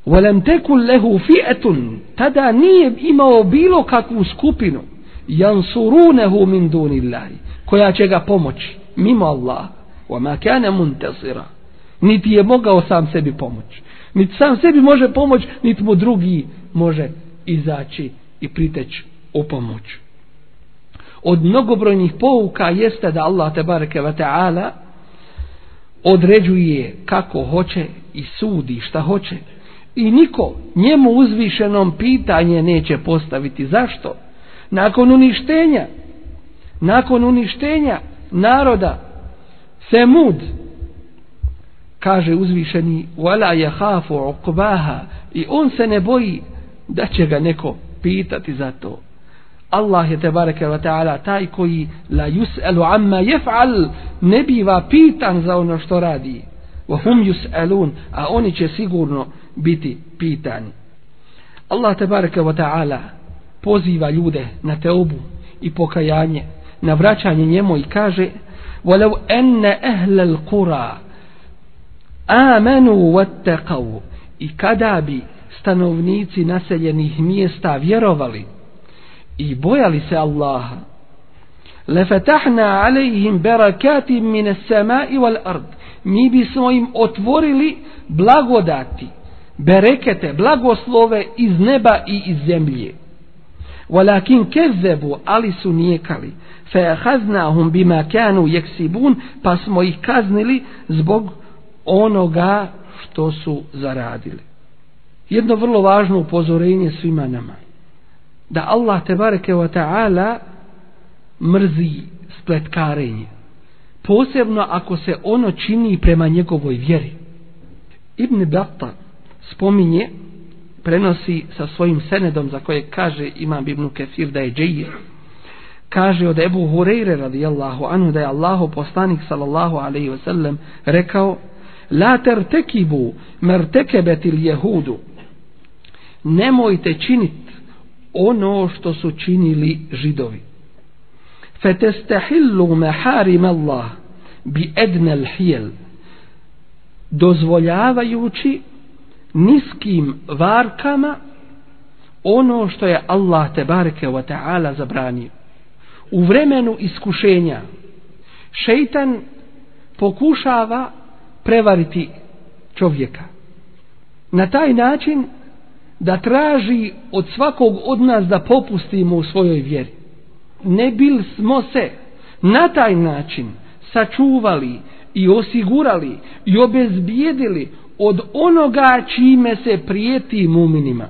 ولم تكن له فئة. Tada nije imao bilo kakvu skupinu, jansurunehu min dunillahi koja će ga pomoći? Mimo Allah wa ma kana muntasira niti je mogao sam sebi pomoći. Niti sam sebi može pomoći niti mu drugi može izaći i priteći u pomoć. Od mnogobrojnih pouka jeste da Allah te bareke ve taala određuje kako hoće i sudi šta hoće i niko njemu uzvišenom pitanje neće postaviti. Zašto? Nakon uništenja. Nakon uništenja naroda. Semud, kaže uzvišeni, wala يَحَافُ uqbaha, i on se ne boji da će ga neko pitati za to. Allah je tebareke wa ta'ala taj koji la yus'alu amma yef'al ne biva pitan za ono što radi wa hum yus'alun a oni će sigurno biti pitani. Allah tebareke ve taala poziva ljude na teubu i pokajanje na vraćanje njemu i kaže walau an ahla alqura amanu wattaqu i kada bi stanovnici naseljenih mjesta vjerovali i bojali se Allaha lafatahna alayhim barakatin min as-samaa'i wal-ard mi bismo im otvorili blagodati berekete, blagoslove iz neba i iz zemlje. Walakin kezzebu ali su nijekali. Fe'ahaznahum bima kanu jeksibun pa smo ih kaznili zbog onoga što su zaradili. Jedno vrlo važno upozorenje svima nama. Da Allah tebareke wa ta'ala mrzi spletkarenje posebno ako se ono čini prema njegovoj vjeri. Ibn Batta spominje prenosi sa svojim senedom za koje kaže imam Ibn Kesir da je džejir kaže od Ebu Hureyre radijallahu anhu da je Allahu poslanik sallallahu alaihi ve sellem rekao la tertekibu mertekebetil jehudu. Nemojte činit ono što su činili židovi fetestahillu meharim Allah bi ednel hijel dozvoljavajući niskim varkama ono što je Allah te bareke wa ta'ala zabranio. U vremenu iskušenja šeitan pokušava prevariti čovjeka. Na taj način da traži od svakog od nas da popustimo u svojoj vjeri. Ne bil smo se na taj način sačuvali i osigurali i obezbijedili od onoga čime se prijeti muminima.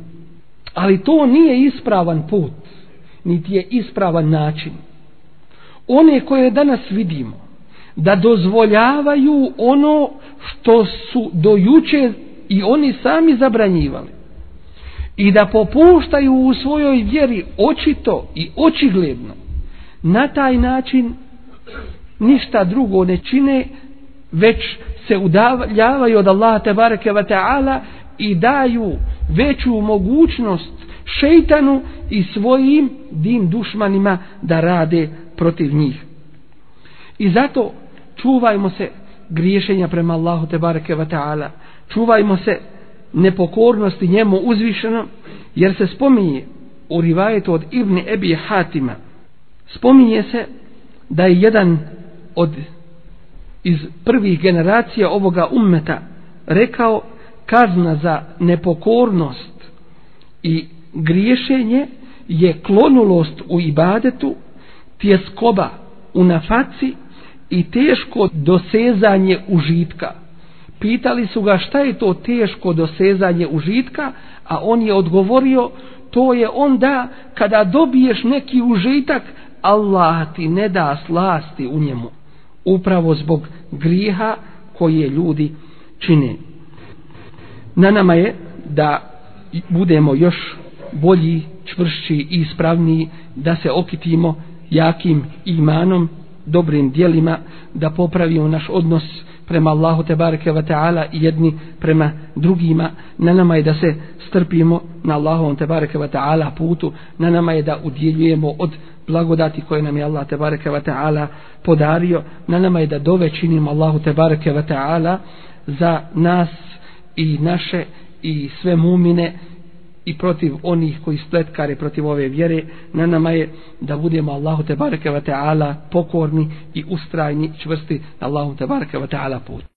Ali to nije ispravan put, niti je ispravan način. One koje danas vidimo, da dozvoljavaju ono što su dojuče i oni sami zabranjivali. I da popuštaju u svojoj vjeri očito i očigledno. Na taj način ništa drugo ne čine, već se udavljavaju od Allaha tebareke ve taala i daju veću mogućnost šejtanu i svojim din dušmanima da rade protiv njih. I zato čuvajmo se griješenja prema Allahu te bareke ve taala. Čuvajmo se nepokornosti njemu uzvišeno jer se spominje u rivajetu od Ibn Ebi Hatima spominje se da je jedan od iz prvih generacija ovoga ummeta rekao kazna za nepokornost i griješenje je klonulost u ibadetu, tjeskoba u nafaci i teško dosezanje užitka. Pitali su ga šta je to teško dosezanje užitka, a on je odgovorio to je onda kada dobiješ neki užitak, Allah ti ne da slasti u njemu upravo zbog griha koje ljudi čine. Na nama je da budemo još bolji, čvršći i ispravniji, da se okitimo jakim imanom, dobrim dijelima, da popravimo naš odnos prema Allahu te bareke ve taala i jedni prema drugima. Na nama je da se strpimo na Allahovom te bareke ve taala putu. Na nama je da udjeljujemo od blagodati koje nam je Allah te bareke ve taala podario. Na nama je da dove činimo Allahu te bareke ve taala za nas i naše i sve mumine i protiv onih koji spletkare protiv ove vjere. Na nama je da budemo Allahu te bareke ve taala pokorni i ustrajni čvrsti na Allahu te bareke ve taala put.